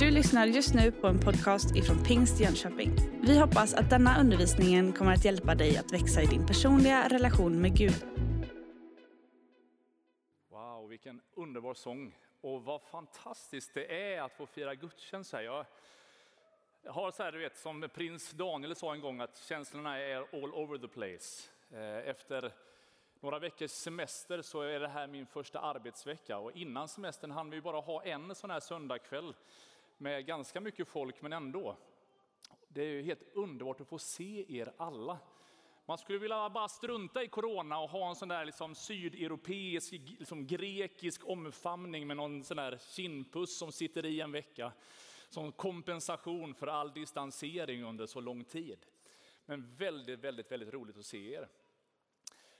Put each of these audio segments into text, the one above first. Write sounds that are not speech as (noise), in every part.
Du lyssnar just nu på en podcast ifrån Pingst Jönköping. Vi hoppas att denna undervisning kommer att hjälpa dig att växa i din personliga relation med Gud. Wow, vilken underbar sång. Och vad fantastiskt det är att få fira gudstjänst här. Jag har så här, du vet, som prins Daniel sa en gång, att känslorna är all over the place. Eh, efter några veckors semester så är det här min första arbetsvecka och innan semestern hann vi bara ha en sån här söndagkväll med ganska mycket folk, men ändå. Det är ju helt underbart att få se er alla. Man skulle vilja bara strunta i corona och ha en sån där liksom sydeuropeisk, liksom grekisk omfamning med någon sån där kindpuss som sitter i en vecka som kompensation för all distansering under så lång tid. Men väldigt, väldigt, väldigt roligt att se er.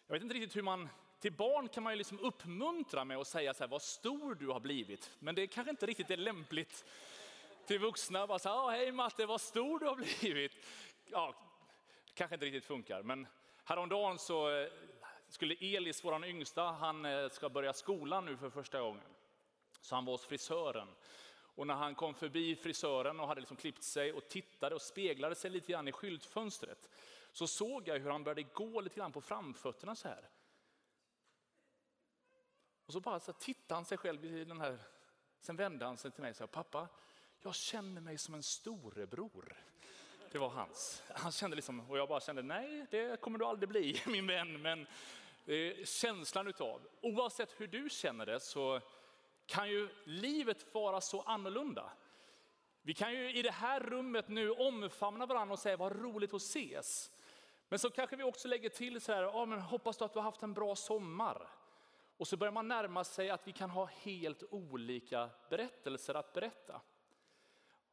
Jag vet inte riktigt hur man, till barn kan man ju liksom uppmuntra med att säga så här, vad stor du har blivit. Men det kanske inte riktigt är lämpligt till vuxna. Bara så här, hej Matte, vad stor du har blivit. Ja, kanske inte riktigt funkar. Men häromdagen så eh, skulle Elis, vår yngsta, han eh, ska börja skolan nu för första gången. Så han var hos frisören. Och när han kom förbi frisören och hade liksom klippt sig och tittade och speglade sig lite grann i skyltfönstret så såg jag hur han började gå lite grann på framfötterna så här. Och så bara så tittade han sig själv i den här, sen vände han sig till mig och sa, pappa, jag känner mig som en storebror. Det var hans. Han kände liksom, och jag bara kände, nej det kommer du aldrig bli (laughs) min vän. Men eh, känslan utav, oavsett hur du känner det så kan ju livet vara så annorlunda. Vi kan ju i det här rummet nu omfamna varandra och säga vad roligt att ses. Men så kanske vi också lägger till så här, ja, men hoppas du att du har haft en bra sommar. Och så börjar man närma sig att vi kan ha helt olika berättelser att berätta.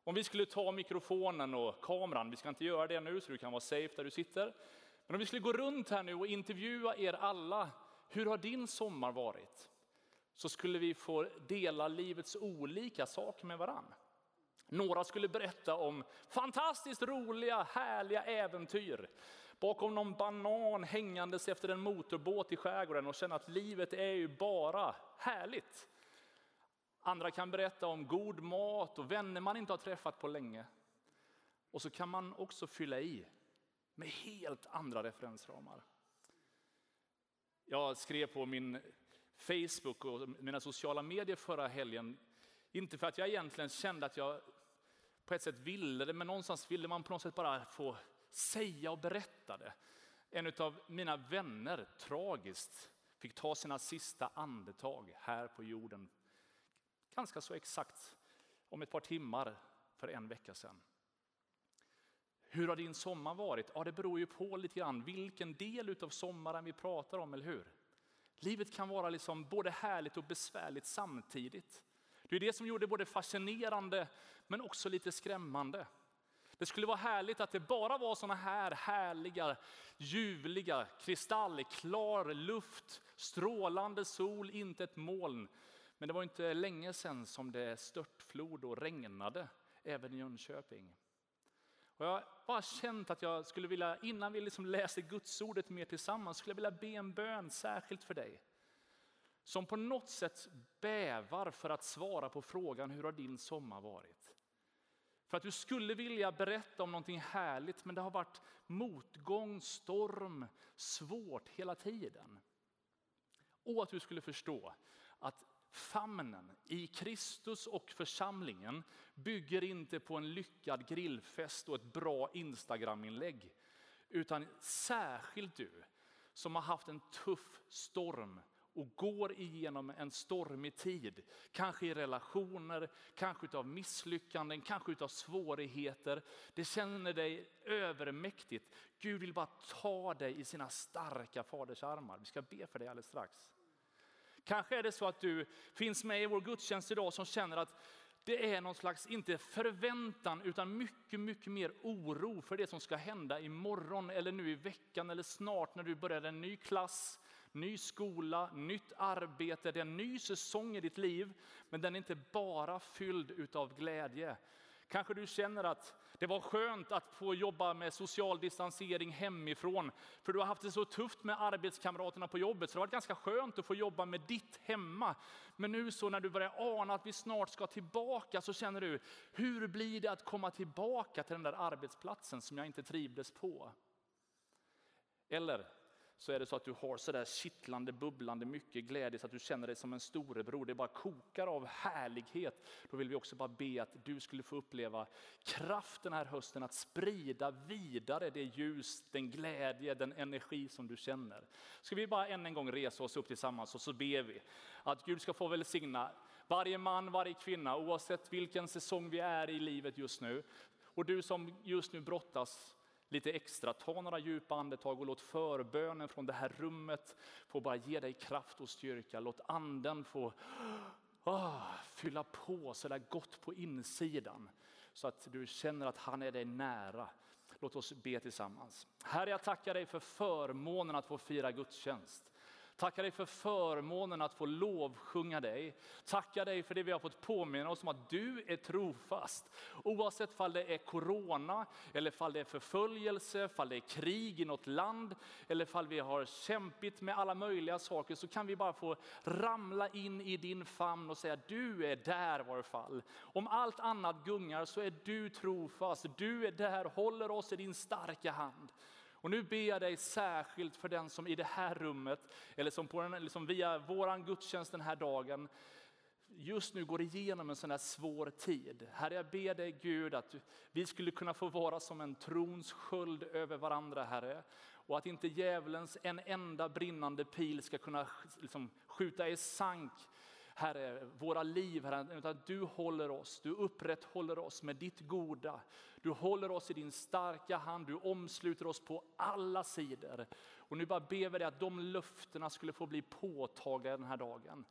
Om vi skulle ta mikrofonen och kameran, vi ska inte göra det nu så du kan vara safe där du sitter. Men om vi skulle gå runt här nu och intervjua er alla, hur har din sommar varit? Så skulle vi få dela livets olika saker med varann. Några skulle berätta om fantastiskt roliga, härliga äventyr bakom någon banan hängandes efter en motorbåt i skärgården och känna att livet är ju bara härligt. Andra kan berätta om god mat och vänner man inte har träffat på länge. Och så kan man också fylla i med helt andra referensramar. Jag skrev på min Facebook och mina sociala medier förra helgen, inte för att jag egentligen kände att jag på ett sätt ville det, men någonstans ville man på något sätt bara få säga och berätta det. En av mina vänner, tragiskt, fick ta sina sista andetag här på jorden. Ganska så exakt om ett par timmar för en vecka sedan. Hur har din sommar varit? Ja, det beror ju på lite grann vilken del av sommaren vi pratar om, eller hur? Livet kan vara liksom både härligt och besvärligt samtidigt. Det är det som gjorde det både fascinerande men också lite skrämmande. Det skulle vara härligt att det bara var såna här härliga, ljuvliga, kristallklar luft, strålande sol, inte ett moln. Men det var inte länge sedan som det störtflod och regnade även i Jönköping. Och jag har bara känt att jag skulle vilja, innan vi liksom läser Gudsordet mer tillsammans, skulle jag vilja be en bön särskilt för dig. Som på något sätt bävar för att svara på frågan, hur har din sommar varit? För att du skulle vilja berätta om någonting härligt, men det har varit motgång, storm, svårt hela tiden. Och att du skulle förstå att famnen i Kristus och församlingen bygger inte på en lyckad grillfest och ett bra Instagraminlägg. Utan särskilt du som har haft en tuff storm och går igenom en stormig tid. Kanske i relationer, kanske av misslyckanden, kanske av svårigheter. Det känner dig övermäktigt. Gud vill bara ta dig i sina starka faders armar. Vi ska be för dig alldeles strax. Kanske är det så att du finns med i vår gudstjänst idag som känner att det är någon slags, inte förväntan, utan mycket, mycket mer oro för det som ska hända imorgon eller nu i veckan eller snart när du börjar en ny klass, ny skola, nytt arbete. Det är en ny säsong i ditt liv, men den är inte bara fylld utav glädje. Kanske du känner att det var skönt att få jobba med social distansering hemifrån. För du har haft det så tufft med arbetskamraterna på jobbet. Så det har varit ganska skönt att få jobba med ditt hemma. Men nu så när du börjar ana att vi snart ska tillbaka så känner du, hur blir det att komma tillbaka till den där arbetsplatsen som jag inte trivdes på? Eller så är det så att du har så där kittlande, bubblande mycket glädje så att du känner dig som en storebror. Det bara kokar av härlighet. Då vill vi också bara be att du skulle få uppleva kraften här hösten att sprida vidare det ljus, den glädje, den energi som du känner. Ska vi bara än en gång resa oss upp tillsammans och så ber vi att Gud ska få välsigna varje man, varje kvinna, oavsett vilken säsong vi är i livet just nu. Och du som just nu brottas lite extra. Ta några djupa andetag och låt förbönen från det här rummet få bara ge dig kraft och styrka. Låt anden få oh, fylla på så där gott på insidan så att du känner att han är dig nära. Låt oss be tillsammans. Herre, jag tackar dig för förmånen att få fira gudstjänst. Tackar dig för förmånen att få lovsjunga dig. Tackar dig för det vi har fått påminna oss om att du är trofast. Oavsett fall det är corona, eller fall det är förföljelse, fall det är krig i något land, eller fall vi har kämpit med alla möjliga saker, så kan vi bara få ramla in i din famn och säga du är där var fall. Om allt annat gungar så är du trofast. Du är där, håller oss i din starka hand. Och nu ber jag dig särskilt för den som i det här rummet, eller som på den, liksom via vår gudstjänst den här dagen, just nu går igenom en sån här svår tid. Herre, jag ber dig Gud att vi skulle kunna få vara som en trons sköld över varandra, Herre. Och att inte djävulens en enda brinnande pil ska kunna liksom, skjuta i sank Herre, våra liv, Herre, utan att du håller oss, du upprätthåller oss med ditt goda. Du håller oss i din starka hand, du omsluter oss på alla sidor. Och nu bara ber vi dig att de löftena skulle få bli påtagliga den här dagen.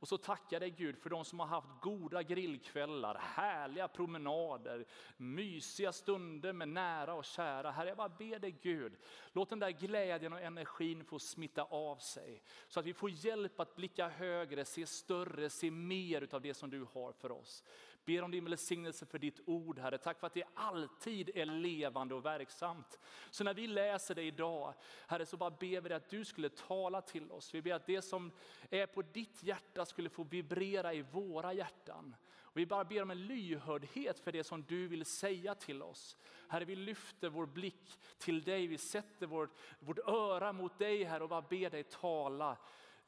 Och så tackar dig Gud för de som har haft goda grillkvällar, härliga promenader, mysiga stunder med nära och kära. Herre, jag bara ber dig Gud, låt den där glädjen och energin få smitta av sig. Så att vi får hjälp att blicka högre, se större, se mer av det som du har för oss. Ber om din välsignelse för ditt ord, Herre. Tack för att det alltid är levande och verksamt. Så när vi läser det idag, Herre, så bara ber vi dig att du skulle tala till oss. Vi ber att det som är på ditt hjärta skulle få vibrera i våra hjärtan. Och vi bara ber om en lyhördhet för det som du vill säga till oss. Herre, vi lyfter vår blick till dig, vi sätter vårt, vårt öra mot dig Herre och bara ber dig tala.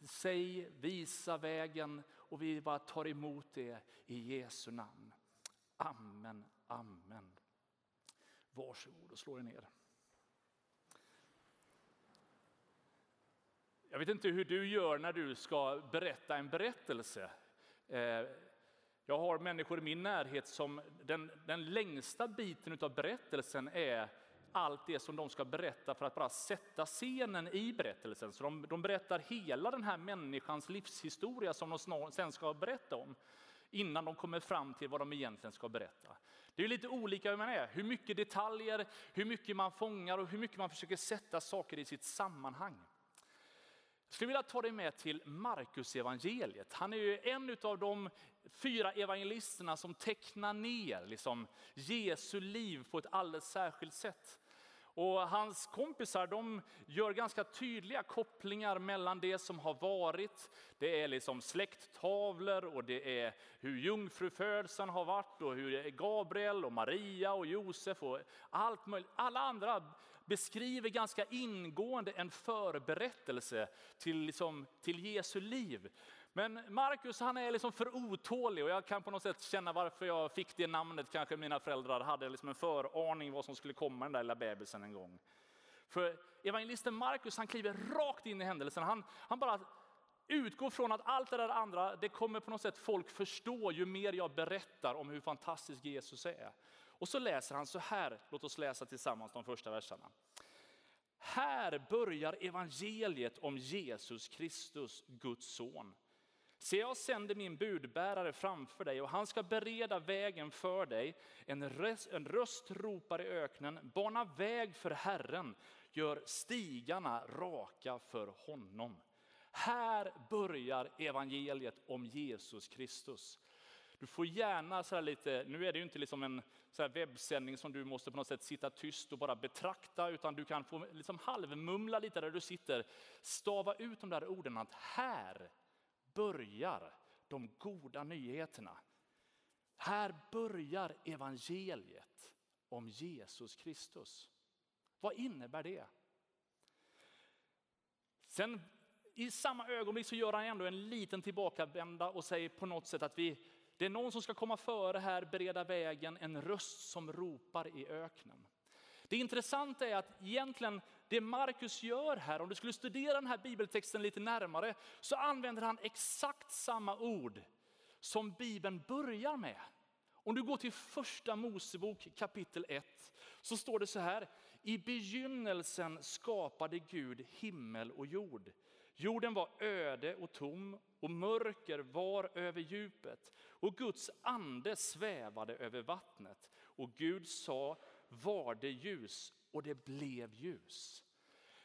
Säg, visa vägen och vi bara tar emot det i Jesu namn. Amen, amen. Varsågod och slå er ner. Jag vet inte hur du gör när du ska berätta en berättelse. Eh, jag har människor i min närhet som den, den längsta biten av berättelsen är allt det som de ska berätta för att bara sätta scenen i berättelsen. Så de, de berättar hela den här människans livshistoria som de sen ska berätta om innan de kommer fram till vad de egentligen ska berätta. Det är lite olika hur man är, hur mycket detaljer, hur mycket man fångar och hur mycket man försöker sätta saker i sitt sammanhang. Jag skulle vilja ta dig med till Markus evangeliet. Han är ju en av de fyra evangelisterna som tecknar ner liksom Jesu liv på ett alldeles särskilt sätt. Och hans kompisar de gör ganska tydliga kopplingar mellan det som har varit, det är liksom släkttavlor och det är hur jungfrufödseln har varit och hur Gabriel och Maria och Josef och allt möjligt. Alla andra beskriver ganska ingående en förberättelse till, liksom, till Jesu liv. Men Markus han är liksom för otålig och jag kan på något sätt känna varför jag fick det namnet. Kanske mina föräldrar hade liksom en föraning vad som skulle komma den där lilla bebisen en gång. För evangelisten Markus han kliver rakt in i händelsen. Han, han bara utgår från att allt det där andra, det kommer på något sätt folk förstå ju mer jag berättar om hur fantastisk Jesus är. Och så läser han så här, låt oss läsa tillsammans de första verserna. Här börjar evangeliet om Jesus Kristus, Guds son. Se, jag sänder min budbärare framför dig och han ska bereda vägen för dig. En röst, en röst ropar i öknen, bana väg för Herren, gör stigarna raka för honom. Här börjar evangeliet om Jesus Kristus. Du får gärna så lite, nu är det ju inte liksom en så webbsändning som du måste på något sätt sitta tyst och bara betrakta, utan du kan få liksom halvmumla lite där du sitter. Stava ut de där orden att här börjar de goda nyheterna. Här börjar evangeliet om Jesus Kristus. Vad innebär det? Sen i samma ögonblick så gör han ändå en liten tillbakavända och säger på något sätt att vi, det är någon som ska komma före här, bereda vägen, en röst som ropar i öknen. Det intressanta är att egentligen det Markus gör här, om du skulle studera den här bibeltexten lite närmare, så använder han exakt samma ord som Bibeln börjar med. Om du går till första Mosebok kapitel 1 så står det så här. I begynnelsen skapade Gud himmel och jord. Jorden var öde och tom och mörker var över djupet och Guds ande svävade över vattnet. Och Gud sa, var det ljus och det blev ljus.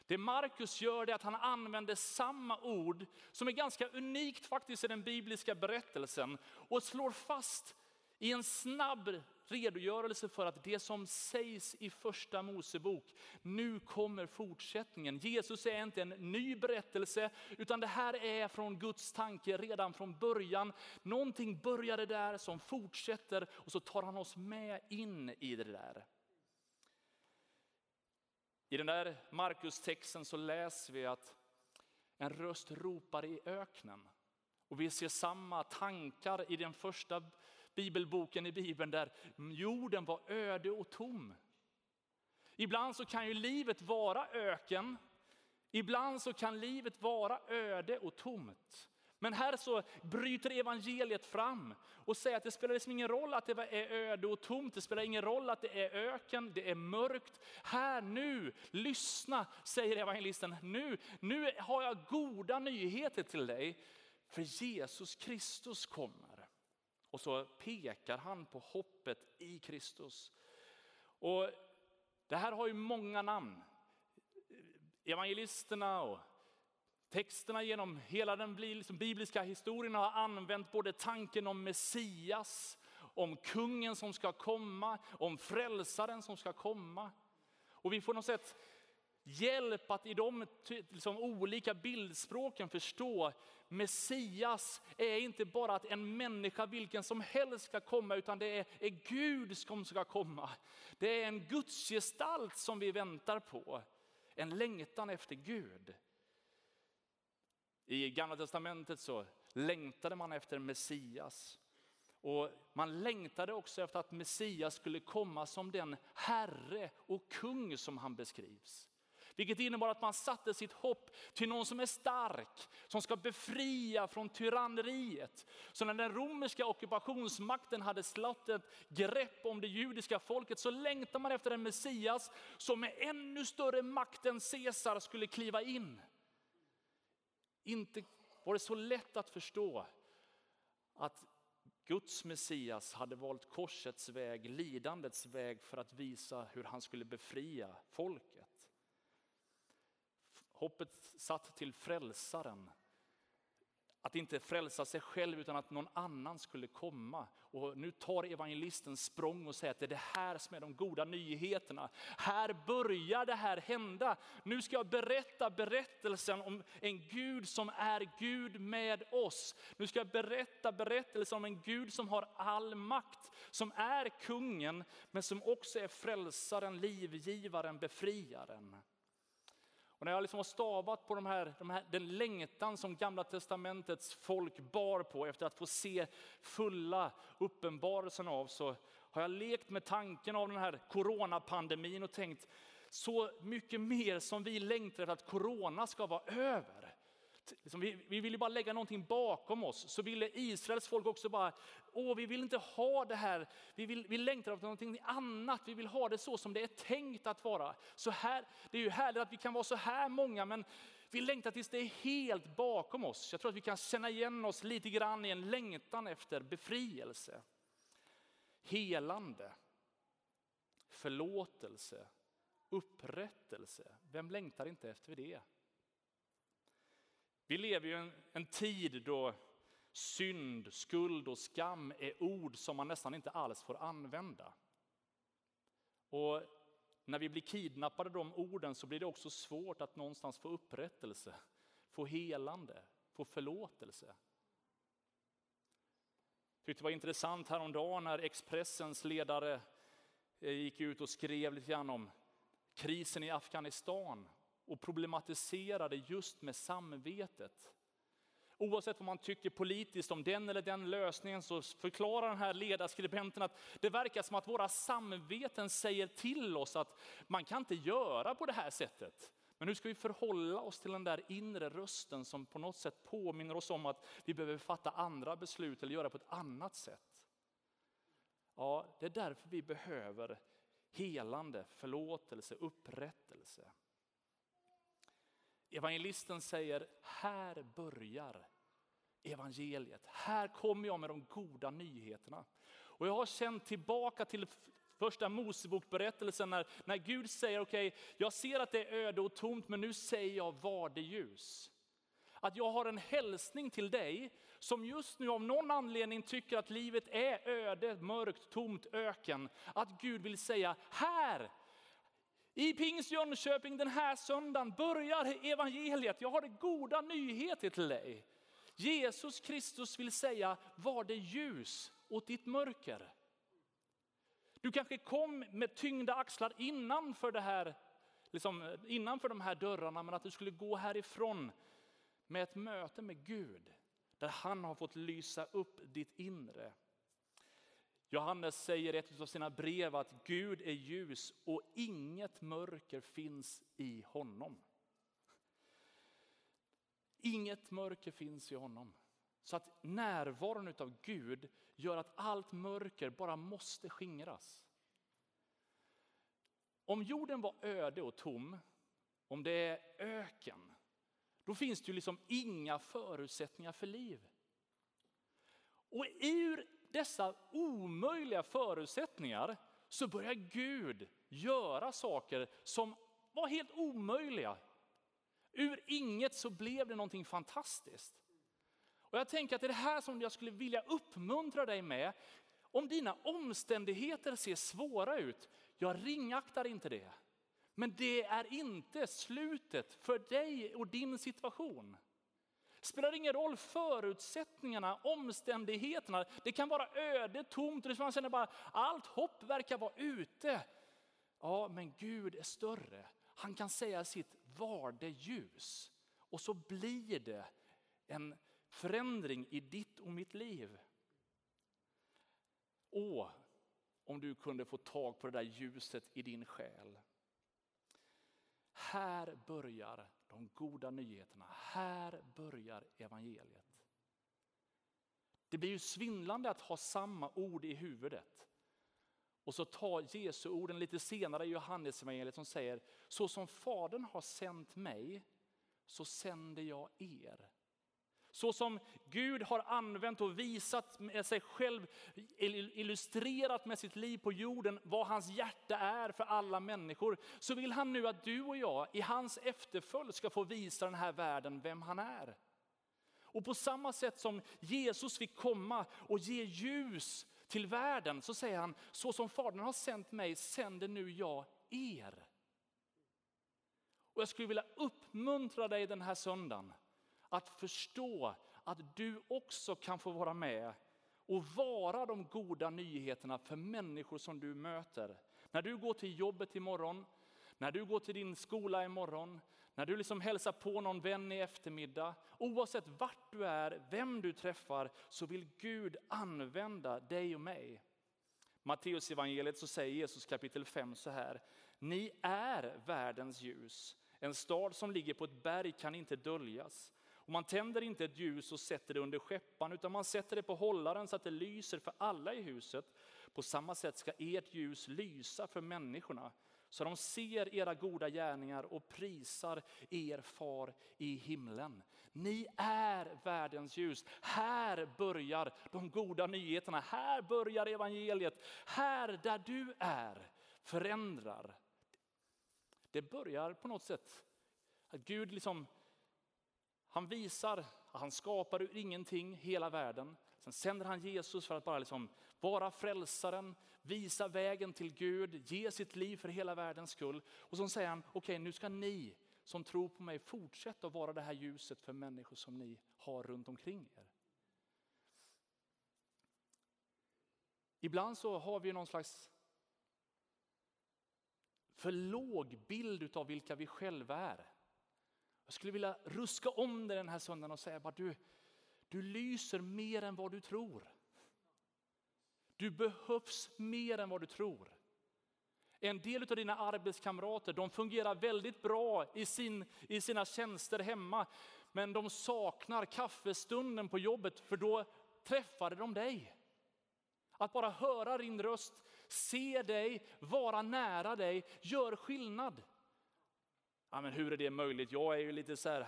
Det Markus gör är att han använder samma ord som är ganska unikt faktiskt i den bibliska berättelsen och slår fast i en snabb redogörelse för att det som sägs i första Mosebok, nu kommer fortsättningen. Jesus är inte en ny berättelse, utan det här är från Guds tanke redan från början. Någonting började där som fortsätter och så tar han oss med in i det där. I den där Markus-texten så läser vi att en röst ropar i öknen. Och vi ser samma tankar i den första bibelboken i Bibeln där jorden var öde och tom. Ibland så kan ju livet vara öken. Ibland så kan livet vara öde och tomt. Men här så bryter evangeliet fram och säger att det spelar liksom ingen roll att det är öde och tomt, det spelar ingen roll att det är öken, det är mörkt. Här nu, lyssna, säger evangelisten. Nu, nu har jag goda nyheter till dig, för Jesus Kristus kommer. Och så pekar han på hoppet i Kristus. Och det här har ju många namn. Evangelisterna och texterna genom hela den liksom bibliska historien har använt både tanken om Messias, om kungen som ska komma, om frälsaren som ska komma. Och vi får något sätt hjälp att i de liksom, olika bildspråken förstå Messias är inte bara att en människa vilken som helst ska komma, utan det är, är Gud som ska komma. Det är en gudsgestalt som vi väntar på, en längtan efter Gud. I gamla testamentet så längtade man efter Messias. Och man längtade också efter att Messias skulle komma som den herre och kung som han beskrivs. Vilket innebar att man satte sitt hopp till någon som är stark, som ska befria från tyranneriet. Så när den romerska ockupationsmakten hade slått ett grepp om det judiska folket så längtade man efter en Messias som med ännu större makt än Caesar skulle kliva in. Inte var det så lätt att förstå att Guds Messias hade valt korsets väg, lidandets väg för att visa hur han skulle befria folket. Hoppet satt till frälsaren. Att inte frälsa sig själv utan att någon annan skulle komma. Och nu tar evangelisten språng och säger att det är det här som är de goda nyheterna. Här börjar det här hända. Nu ska jag berätta berättelsen om en Gud som är Gud med oss. Nu ska jag berätta berättelsen om en Gud som har all makt, som är kungen, men som också är frälsaren, livgivaren, befriaren. Och när jag liksom har stavat på de här, de här, den längtan som gamla testamentets folk bar på efter att få se fulla uppenbarelsen av så har jag lekt med tanken av den här coronapandemin och tänkt så mycket mer som vi längtar efter att corona ska vara över. Liksom, vi, vi vill ju bara lägga någonting bakom oss. Så ville Israels folk också bara, åh vi vill inte ha det här, vi, vill, vi längtar efter någonting annat, vi vill ha det så som det är tänkt att vara. Så här, det är ju härligt att vi kan vara så här många, men vi längtar tills det är helt bakom oss. Jag tror att vi kan känna igen oss lite grann i en längtan efter befrielse, helande, förlåtelse, upprättelse. Vem längtar inte efter det? Vi lever ju en, en tid då Synd, skuld och skam är ord som man nästan inte alls får använda. Och när vi blir kidnappade av de orden så blir det också svårt att någonstans få upprättelse, få helande, få förlåtelse. Jag tyckte det var intressant häromdagen när Expressens ledare eh, gick ut och skrev lite grann om krisen i Afghanistan och problematiserade just med samvetet. Oavsett vad man tycker politiskt om den eller den lösningen så förklarar den här ledarskribenten att det verkar som att våra samveten säger till oss att man kan inte göra på det här sättet. Men hur ska vi förhålla oss till den där inre rösten som på något sätt påminner oss om att vi behöver fatta andra beslut eller göra på ett annat sätt? Ja, det är därför vi behöver helande, förlåtelse, upprättelse. Evangelisten säger, här börjar evangeliet. Här kommer jag med de goda nyheterna. Och jag har känt tillbaka till första Mosebokberättelsen när, när Gud säger, okej, okay, jag ser att det är öde och tomt, men nu säger jag var det ljus. Att jag har en hälsning till dig som just nu av någon anledning tycker att livet är öde, mörkt, tomt, öken. Att Gud vill säga, här i Pingst Jönköping den här söndagen börjar evangeliet. Jag har det goda nyheter till dig. Jesus Kristus vill säga, var det ljus åt ditt mörker. Du kanske kom med tyngda axlar innanför, det här, liksom, innanför de här dörrarna, men att du skulle gå härifrån med ett möte med Gud, där han har fått lysa upp ditt inre. Johannes säger i ett av sina brev att Gud är ljus och inget mörker finns i honom. Inget mörker finns i honom. Så att närvaron av Gud gör att allt mörker bara måste skingras. Om jorden var öde och tom, om det är öken, då finns det ju liksom inga förutsättningar för liv. Och ur dessa omöjliga förutsättningar så börjar Gud göra saker som var helt omöjliga. Ur inget så blev det någonting fantastiskt. Och jag tänker att det är det här som jag skulle vilja uppmuntra dig med. Om dina omständigheter ser svåra ut, jag ringaktar inte det. Men det är inte slutet för dig och din situation. Spelar ingen roll förutsättningarna, omständigheterna. Det kan vara öde, tomt, och man känner bara allt hopp verkar vara ute. Ja, men Gud är större. Han kan säga sitt, var det ljus? Och så blir det en förändring i ditt och mitt liv. Åh, om du kunde få tag på det där ljuset i din själ. Här börjar de goda nyheterna. Här börjar evangeliet. Det blir ju svindlande att ha samma ord i huvudet. Och så tar Jesu orden lite senare i Johannesevangeliet som säger, så som Fadern har sänt mig, så sänder jag er. Så som Gud har använt och visat med sig själv, illustrerat med sitt liv på jorden vad hans hjärta är för alla människor, så vill han nu att du och jag i hans efterföljd ska få visa den här världen vem han är. Och på samma sätt som Jesus fick komma och ge ljus till världen så säger han, så som Fadern har sänt mig sänder nu jag er. Och jag skulle vilja uppmuntra dig den här söndagen att förstå att du också kan få vara med och vara de goda nyheterna för människor som du möter. När du går till jobbet imorgon, när du går till din skola imorgon, när du liksom hälsar på någon vän i eftermiddag. Oavsett vart du är, vem du träffar, så vill Gud använda dig och mig. Matteus evangeliet så säger Jesus kapitel 5 så här. Ni är världens ljus. En stad som ligger på ett berg kan inte döljas. Och man tänder inte ett ljus och sätter det under skeppan, utan man sätter det på hållaren så att det lyser för alla i huset. På samma sätt ska ert ljus lysa för människorna, så de ser era goda gärningar och prisar er far i himlen. Ni är världens ljus. Här börjar de goda nyheterna. Här börjar evangeliet. Här där du är förändrar. Det börjar på något sätt att Gud liksom han visar att Han skapar ur ingenting hela världen. Sen sänder han Jesus för att bara liksom vara frälsaren, visa vägen till Gud, ge sitt liv för hela världens skull. Och så säger han, okej okay, nu ska ni som tror på mig fortsätta att vara det här ljuset för människor som ni har runt omkring er. Ibland så har vi någon slags för låg bild av vilka vi själva är. Jag skulle vilja ruska om dig den här söndagen och säga bara du, du lyser mer än vad du tror. Du behövs mer än vad du tror. En del av dina arbetskamrater de fungerar väldigt bra i, sin, i sina tjänster hemma. Men de saknar kaffestunden på jobbet för då träffade de dig. Att bara höra din röst, se dig, vara nära dig, gör skillnad. Ja, men hur är det möjligt? Jag är ju lite så här,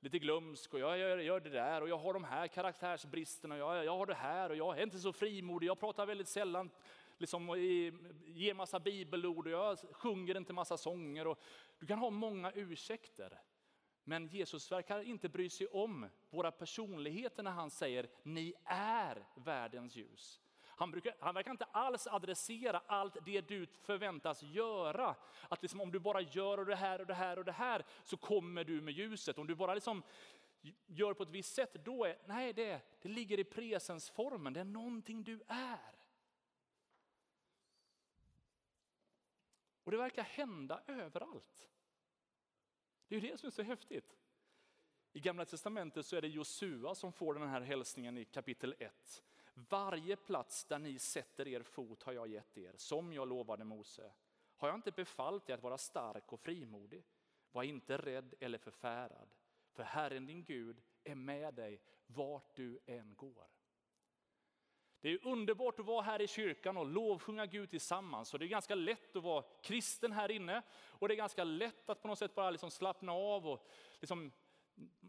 lite glömsk och jag gör, gör, det där och jag har de här karaktärsbristerna och jag, jag har det här och jag är inte så frimodig. Jag pratar väldigt sällan, liksom, ger massa bibelord och jag sjunger inte massa sånger. Och du kan ha många ursäkter. Men Jesus verkar inte bry sig om våra personligheter när han säger ni är världens ljus. Han, brukar, han verkar inte alls adressera allt det du förväntas göra. Att liksom, om du bara gör det här och det här och det här så kommer du med ljuset. Om du bara liksom gör på ett visst sätt, då är nej, det, det ligger i presensformen. Det är någonting du är. Och det verkar hända överallt. Det är det som är så häftigt. I Gamla Testamentet så är det Josua som får den här hälsningen i kapitel 1. Varje plats där ni sätter er fot har jag gett er, som jag lovade Mose. Har jag inte befallt er att vara stark och frimodig? Var inte rädd eller förfärad, för Herren din Gud är med dig vart du än går. Det är underbart att vara här i kyrkan och lovsjunga Gud tillsammans. Och det är ganska lätt att vara kristen här inne. Och det är ganska lätt att på något sätt bara liksom slappna av och liksom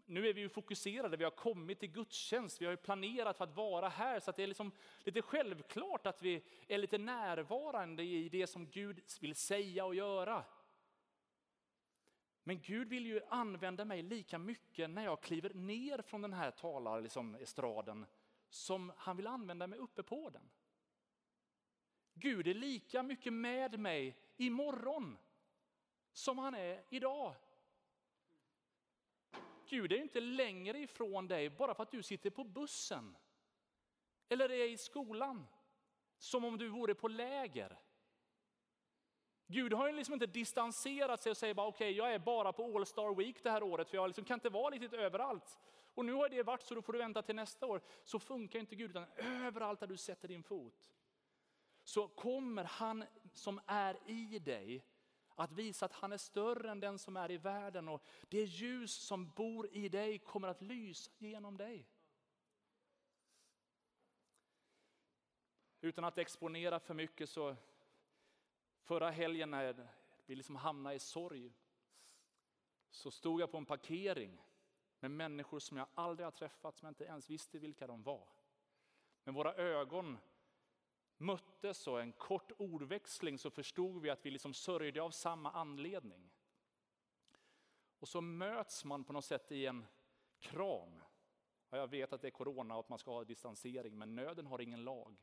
nu är vi ju fokuserade, vi har kommit till gudstjänst, vi har planerat för att vara här. Så det är liksom lite självklart att vi är lite närvarande i det som Gud vill säga och göra. Men Gud vill ju använda mig lika mycket när jag kliver ner från den här talar, liksom estraden som han vill använda mig uppe på den. Gud är lika mycket med mig imorgon som han är idag. Gud är inte längre ifrån dig bara för att du sitter på bussen eller är i skolan, som om du vore på läger. Gud har ju liksom inte distanserat sig och säger bara okej, okay, jag är bara på All Star Week det här året, för jag liksom kan inte vara riktigt överallt. Och nu har det varit så, då får du vänta till nästa år. Så funkar inte Gud, utan överallt där du sätter din fot så kommer han som är i dig att visa att han är större än den som är i världen och det ljus som bor i dig kommer att lysa genom dig. Utan att exponera för mycket så förra helgen när vi liksom hamnade i sorg så stod jag på en parkering med människor som jag aldrig har träffat, som jag inte ens visste vilka de var. Men våra ögon möttes och en kort ordväxling så förstod vi att vi liksom sörjde av samma anledning. Och så möts man på något sätt i en kram. Ja, jag vet att det är corona och att man ska ha distansering, men nöden har ingen lag.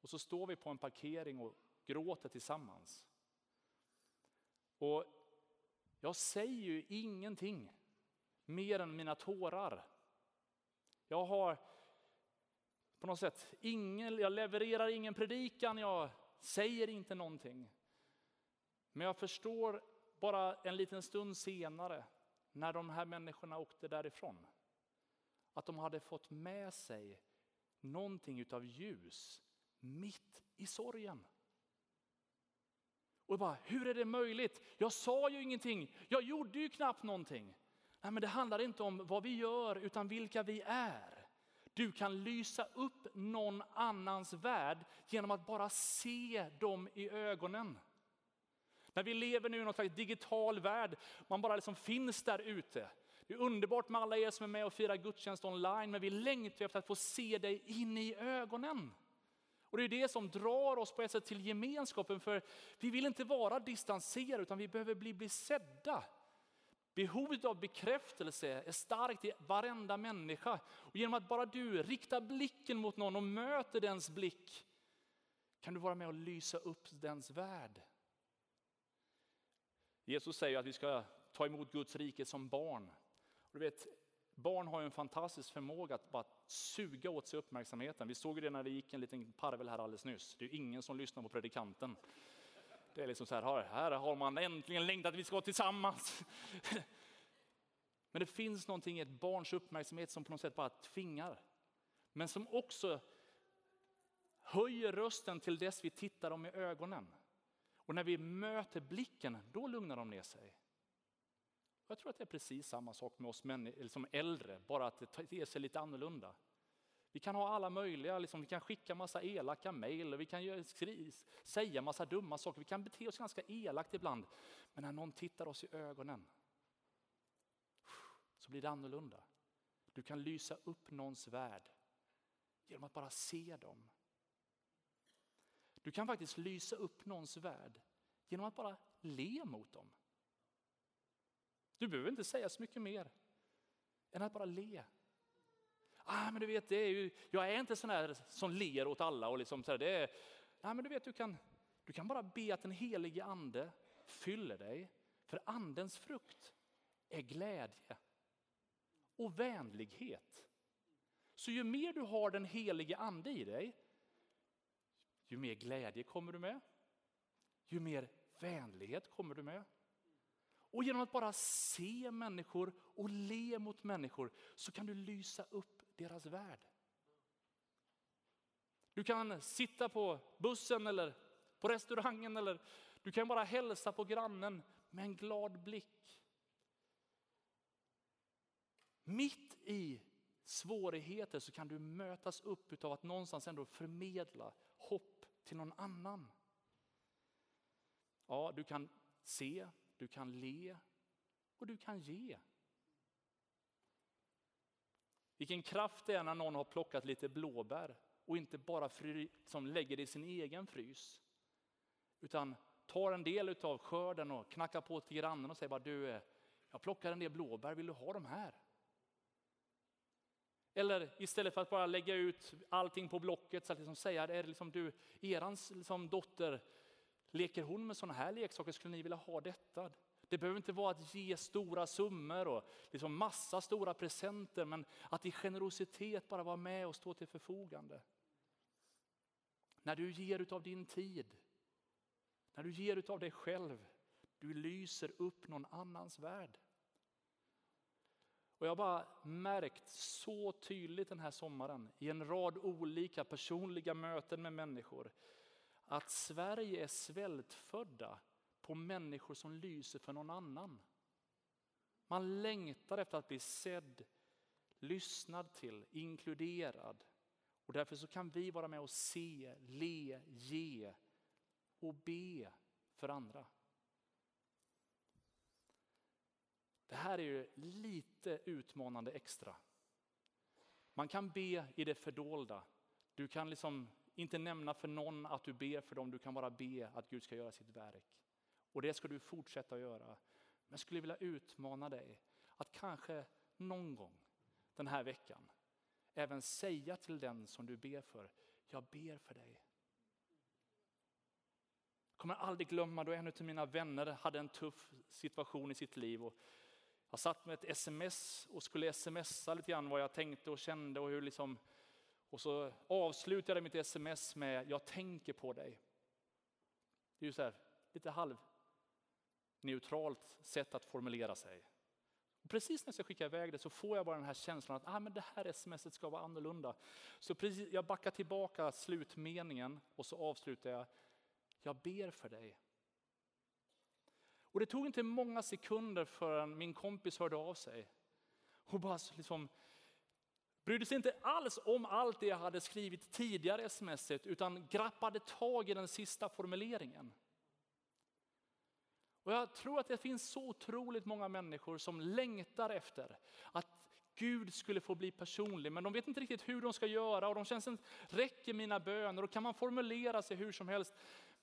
Och så står vi på en parkering och gråter tillsammans. Och jag säger ju ingenting mer än mina tårar. Jag har på något sätt. Ingen, jag levererar ingen predikan, jag säger inte någonting. Men jag förstår bara en liten stund senare, när de här människorna åkte därifrån, att de hade fått med sig någonting av ljus mitt i sorgen. Och bara, hur är det möjligt? Jag sa ju ingenting, jag gjorde ju knappt någonting. Nej, men det handlar inte om vad vi gör, utan vilka vi är. Du kan lysa upp någon annans värld genom att bara se dem i ögonen. När vi lever nu i någon slags digital värld, man bara liksom finns där ute. Det är underbart med alla er som är med och firar gudstjänst online, men vi längtar efter att få se dig in i ögonen. Och Det är det som drar oss på ett sätt till gemenskapen, för vi vill inte vara distanserade, utan vi behöver bli, bli sedda. Behovet av bekräftelse är starkt i varenda människa. Och genom att bara du riktar blicken mot någon och möter dens blick kan du vara med och lysa upp dens värld. Jesus säger att vi ska ta emot Guds rike som barn. Och du vet, barn har en fantastisk förmåga att bara suga åt sig uppmärksamheten. Vi såg det när det gick en liten parvel här alldeles nyss. Det är ingen som lyssnar på predikanten. Det är liksom så här, här har man äntligen längtat att vi ska vara tillsammans. Men det finns någonting i ett barns uppmärksamhet som på något sätt bara tvingar. Men som också höjer rösten till dess vi tittar dem i ögonen. Och när vi möter blicken, då lugnar de ner sig. Jag tror att det är precis samma sak med oss män, som äldre, bara att det ter sig lite annorlunda. Vi kan ha alla möjliga, liksom, vi kan skicka massa elaka mejl, vi kan säga massa dumma saker, vi kan bete oss ganska elakt ibland. Men när någon tittar oss i ögonen så blir det annorlunda. Du kan lysa upp någons värld genom att bara se dem. Du kan faktiskt lysa upp någons värld genom att bara le mot dem. Du behöver inte säga så mycket mer än att bara le. Ah, men du vet, det är ju, jag är inte sån här som ler åt alla. Och liksom så här, det är, ah, men du, vet, du, kan, du kan bara be att den helige ande fyller dig. För andens frukt är glädje och vänlighet. Så ju mer du har den helige ande i dig, ju mer glädje kommer du med. Ju mer vänlighet kommer du med. Och genom att bara se människor och le mot människor så kan du lysa upp deras värld. Du kan sitta på bussen eller på restaurangen eller du kan bara hälsa på grannen med en glad blick. Mitt i svårigheter så kan du mötas upp av att någonstans ändå förmedla hopp till någon annan. Ja, du kan se, du kan le och du kan ge. Vilken kraft det är när någon har plockat lite blåbär och inte bara fry, som lägger det i sin egen frys. Utan tar en del av skörden och knackar på till grannen och säger bara du, jag plockar en del blåbär, vill du ha de här? Eller istället för att bara lägga ut allting på Blocket, så att liksom säga, är det liksom du, erans liksom dotter, leker hon med sådana här leksaker, skulle ni vilja ha detta? Det behöver inte vara att ge stora summor och liksom massa stora presenter, men att i generositet bara vara med och stå till förfogande. När du ger av din tid, när du ger av dig själv, du lyser upp någon annans värld. Och jag har bara märkt så tydligt den här sommaren i en rad olika personliga möten med människor att Sverige är svältfödda på människor som lyser för någon annan. Man längtar efter att bli sedd, lyssnad till, inkluderad. Och därför så kan vi vara med och se, le, ge och be för andra. Det här är ju lite utmanande extra. Man kan be i det fördolda. Du kan liksom inte nämna för någon att du ber för dem, du kan bara be att Gud ska göra sitt verk. Och det ska du fortsätta att göra. Men jag skulle vilja utmana dig att kanske någon gång den här veckan även säga till den som du ber för, jag ber för dig. Jag kommer aldrig glömma då en av mina vänner hade en tuff situation i sitt liv. Och jag satt med ett sms och skulle smsa lite grann vad jag tänkte och kände. Och, hur liksom, och så avslutade jag mitt sms med jag tänker på dig. Det är ju så här, lite halv neutralt sätt att formulera sig. Och precis när jag ska skicka iväg det så får jag bara den här känslan att ah, men det här smset ska vara annorlunda. Så precis, jag backar tillbaka slutmeningen och så avslutar jag. Jag ber för dig. Och det tog inte många sekunder förrän min kompis hörde av sig. Och bara liksom, brydde sig inte alls om allt det jag hade skrivit tidigare i smset utan grappade tag i den sista formuleringen. Och jag tror att det finns så otroligt många människor som längtar efter att Gud skulle få bli personlig, men de vet inte riktigt hur de ska göra och de känns inte, räcker mina böner och kan man formulera sig hur som helst.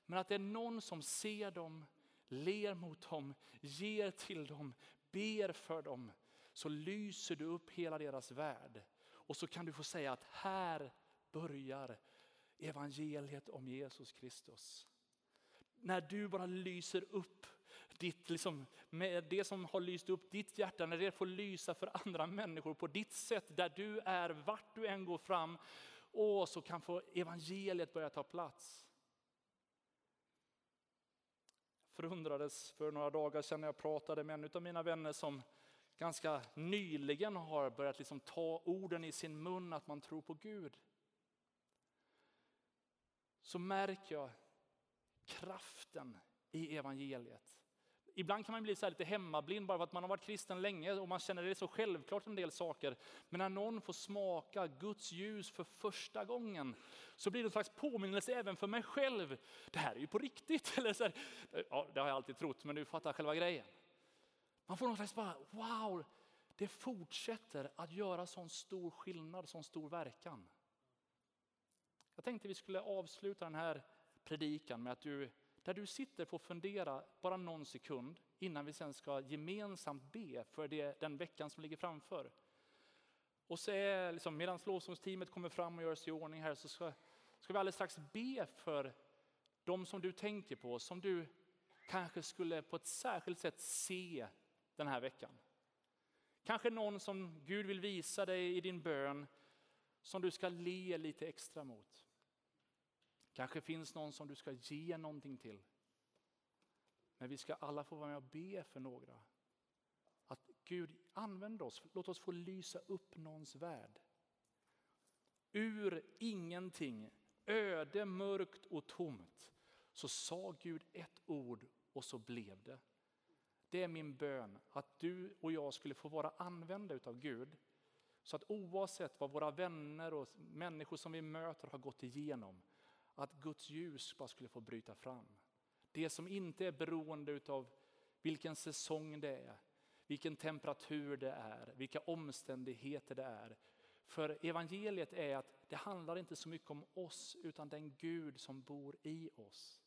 Men att det är någon som ser dem ler mot dem, ger till dem, ber för dem så lyser du upp hela deras värld. Och så kan du få säga att här börjar evangeliet om Jesus Kristus. När du bara lyser upp ditt, liksom, med det som har lyst upp ditt hjärta, när det får lysa för andra människor på ditt sätt, där du är, vart du än går fram, och så kan få evangeliet börja ta plats. Förundrades för några dagar sedan när jag pratade med en av mina vänner som ganska nyligen har börjat liksom ta orden i sin mun att man tror på Gud. Så märker jag kraften i evangeliet. Ibland kan man bli så lite hemmablind bara för att man har varit kristen länge och man känner det så självklart en del saker. Men när någon får smaka Guds ljus för första gången så blir det en slags påminnelse även för mig själv. Det här är ju på riktigt. (laughs) Eller så här, ja, det har jag alltid trott, men du fattar själva grejen. Man får någon slags bara, wow, det fortsätter att göra sån stor skillnad, sån stor verkan. Jag tänkte vi skulle avsluta den här predikan med att du där du sitter får fundera bara någon sekund innan vi sen ska gemensamt be för det, den veckan som ligger framför. Och så är, liksom, medan lovsångsteamet kommer fram och gör sig i ordning här så ska, ska vi alldeles strax be för de som du tänker på, som du kanske skulle på ett särskilt sätt se den här veckan. Kanske någon som Gud vill visa dig i din bön som du ska le lite extra mot. Kanske finns någon som du ska ge någonting till. Men vi ska alla få vara med och be för några. Att Gud använd oss, låt oss få lysa upp någons värld. Ur ingenting, öde, mörkt och tomt, så sa Gud ett ord och så blev det. Det är min bön att du och jag skulle få vara använda utav Gud. Så att oavsett vad våra vänner och människor som vi möter har gått igenom, att Guds ljus bara skulle få bryta fram. Det som inte är beroende av vilken säsong det är, vilken temperatur det är, vilka omständigheter det är. För evangeliet är att det handlar inte så mycket om oss utan den Gud som bor i oss.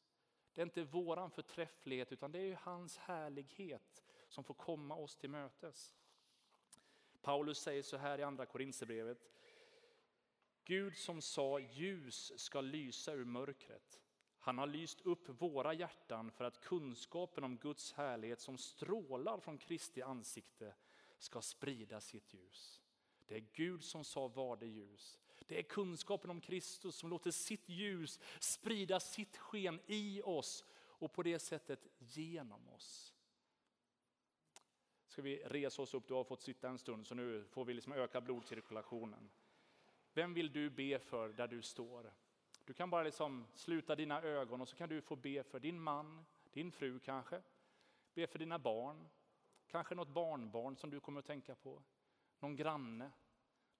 Det är inte våran förträfflighet utan det är hans härlighet som får komma oss till mötes. Paulus säger så här i andra Korinthierbrevet Gud som sa ljus ska lysa ur mörkret. Han har lyst upp våra hjärtan för att kunskapen om Guds härlighet som strålar från Kristi ansikte ska sprida sitt ljus. Det är Gud som sa var det ljus. Det är kunskapen om Kristus som låter sitt ljus sprida sitt sken i oss och på det sättet genom oss. Ska vi resa oss upp, du har fått sitta en stund så nu får vi liksom öka blodcirkulationen. Vem vill du be för där du står? Du kan bara liksom sluta dina ögon och så kan du få be för din man, din fru kanske. Be för dina barn, kanske något barnbarn som du kommer att tänka på. Någon granne,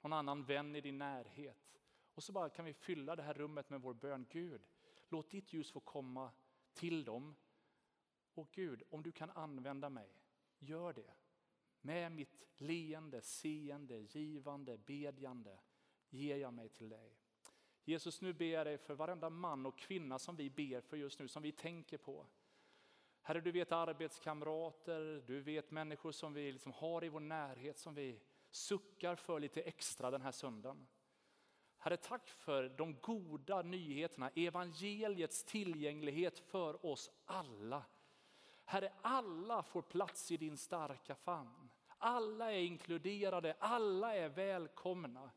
någon annan vän i din närhet. Och så bara kan vi fylla det här rummet med vår bön. Gud, låt ditt ljus få komma till dem. Och Gud, om du kan använda mig, gör det. Med mitt leende, seende, givande, bedjande ger jag mig till dig. Jesus, nu ber jag dig för varenda man och kvinna som vi ber för just nu, som vi tänker på. Herre, du vet arbetskamrater, du vet människor som vi liksom har i vår närhet, som vi suckar för lite extra den här söndagen. Herre, tack för de goda nyheterna, evangeliets tillgänglighet för oss alla. Herre, alla får plats i din starka famn. Alla är inkluderade, alla är välkomna.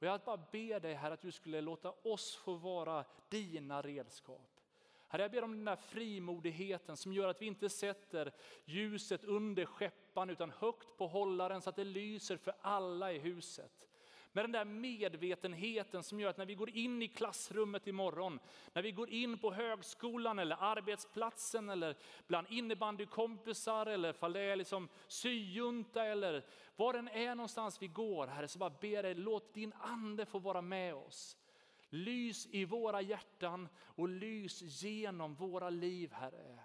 Och jag bara ber dig här att du skulle låta oss få vara dina redskap. Herre, jag ber om den där frimodigheten som gör att vi inte sätter ljuset under skeppan utan högt på hållaren så att det lyser för alla i huset. Med den där medvetenheten som gör att när vi går in i klassrummet imorgon, när vi går in på högskolan eller arbetsplatsen eller bland innebandykompisar eller fall det är liksom syjunta eller var den är någonstans vi går, Herre, så bara ber dig, låt din ande få vara med oss. Lys i våra hjärtan och lys genom våra liv, Herre.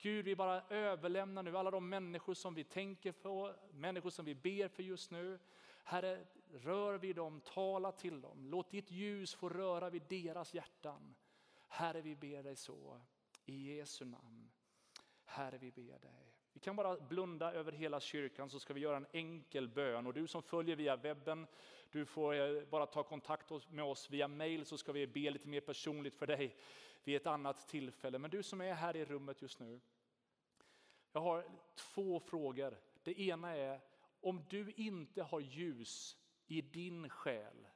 Gud, vi bara överlämnar nu alla de människor som vi tänker på, människor som vi ber för just nu. Herre, rör vid dem, tala till dem. Låt ditt ljus få röra vid deras hjärtan. Herre, vi ber dig så. I Jesu namn. Herre, vi ber dig. Vi kan bara blunda över hela kyrkan så ska vi göra en enkel bön. Och du som följer via webben, du får eh, bara ta kontakt med oss via mail så ska vi be lite mer personligt för dig vid ett annat tillfälle. Men du som är här i rummet just nu. Jag har två frågor. Det ena är om du inte har ljus i din själ.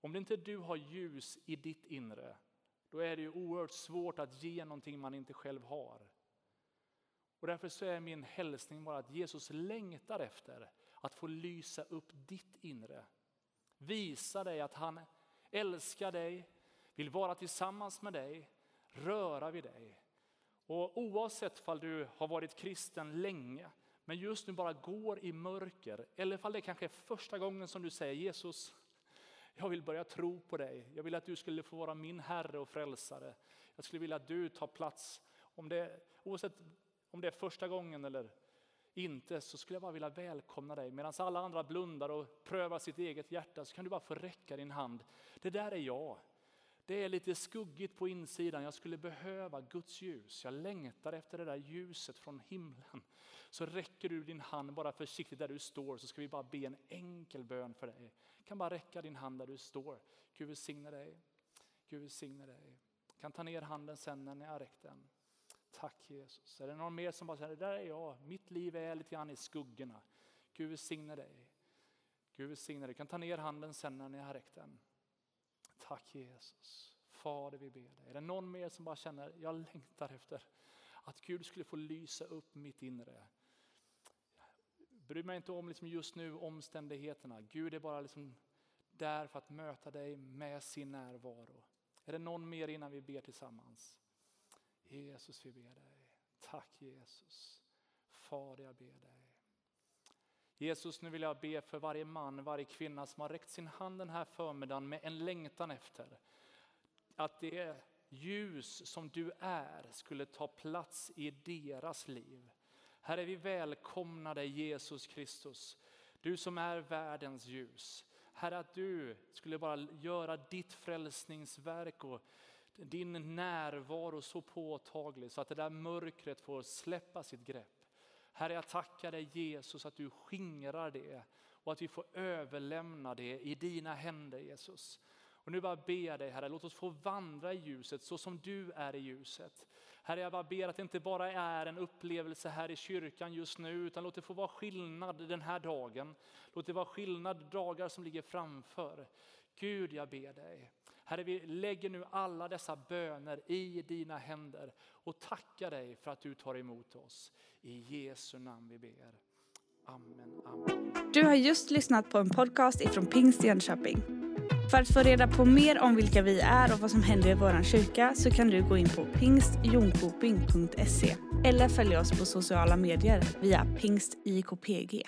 Om inte du har ljus i ditt inre, då är det ju oerhört svårt att ge någonting man inte själv har. Och därför så är min hälsning bara att Jesus längtar efter att få lysa upp ditt inre. Visa dig att han älskar dig, vill vara tillsammans med dig, röra vid dig. Och oavsett fall du har varit kristen länge, men just nu bara går i mörker, eller fall det kanske är första gången som du säger Jesus, jag vill börja tro på dig. Jag vill att du skulle få vara min Herre och frälsare. Jag skulle vilja att du tar plats, om det, oavsett om det är första gången eller inte, så skulle jag bara vilja välkomna dig. Medan alla andra blundar och prövar sitt eget hjärta så kan du bara få räcka din hand. Det där är jag. Det är lite skuggigt på insidan. Jag skulle behöva Guds ljus. Jag längtar efter det där ljuset från himlen. Så räcker du din hand bara försiktigt där du står så ska vi bara be en enkel bön för dig. Du kan bara räcka din hand där du står. Gud välsigne dig. Gud välsigne dig. Du kan ta ner handen sen när ni har räckt den. Tack Jesus. Är det någon mer som bara säger, det där är jag. Mitt liv är lite grann i skuggorna. Gud välsigne dig. Gud välsigne dig. Du kan ta ner handen sen när ni har räckt den. Tack Jesus. Fader vi ber dig. Är det någon mer som bara känner, jag längtar efter att Gud skulle få lysa upp mitt inre. Bry mig inte om liksom just nu omständigheterna. Gud är bara liksom där för att möta dig med sin närvaro. Är det någon mer innan vi ber tillsammans? Jesus vi ber dig. Tack Jesus. Fader jag ber dig. Jesus, nu vill jag be för varje man, varje kvinna som har räckt sin hand den här förmiddagen med en längtan efter att det ljus som du är skulle ta plats i deras liv. Herre, vi välkomnar dig Jesus Kristus, du som är världens ljus. Herre, att du skulle bara göra ditt frälsningsverk och din närvaro så påtaglig så att det där mörkret får släppa sitt grepp. Herre, jag tackar dig Jesus att du skingrar det och att vi får överlämna det i dina händer Jesus. Och nu bara ber jag dig Herre, låt oss få vandra i ljuset så som du är i ljuset. Herre, jag bara ber att det inte bara är en upplevelse här i kyrkan just nu, utan låt det få vara skillnad den här dagen. Låt det vara skillnad dagar som ligger framför. Gud, jag ber dig. Herre, vi lägger nu alla dessa böner i dina händer och tackar dig för att du tar emot oss. I Jesu namn vi ber. Amen, amen. Du har just lyssnat på en podcast ifrån Pingst Jönköping. För att få reda på mer om vilka vi är och vad som händer i vår kyrka så kan du gå in på pingstjonkoping.se eller följa oss på sociala medier via pingstjkpg.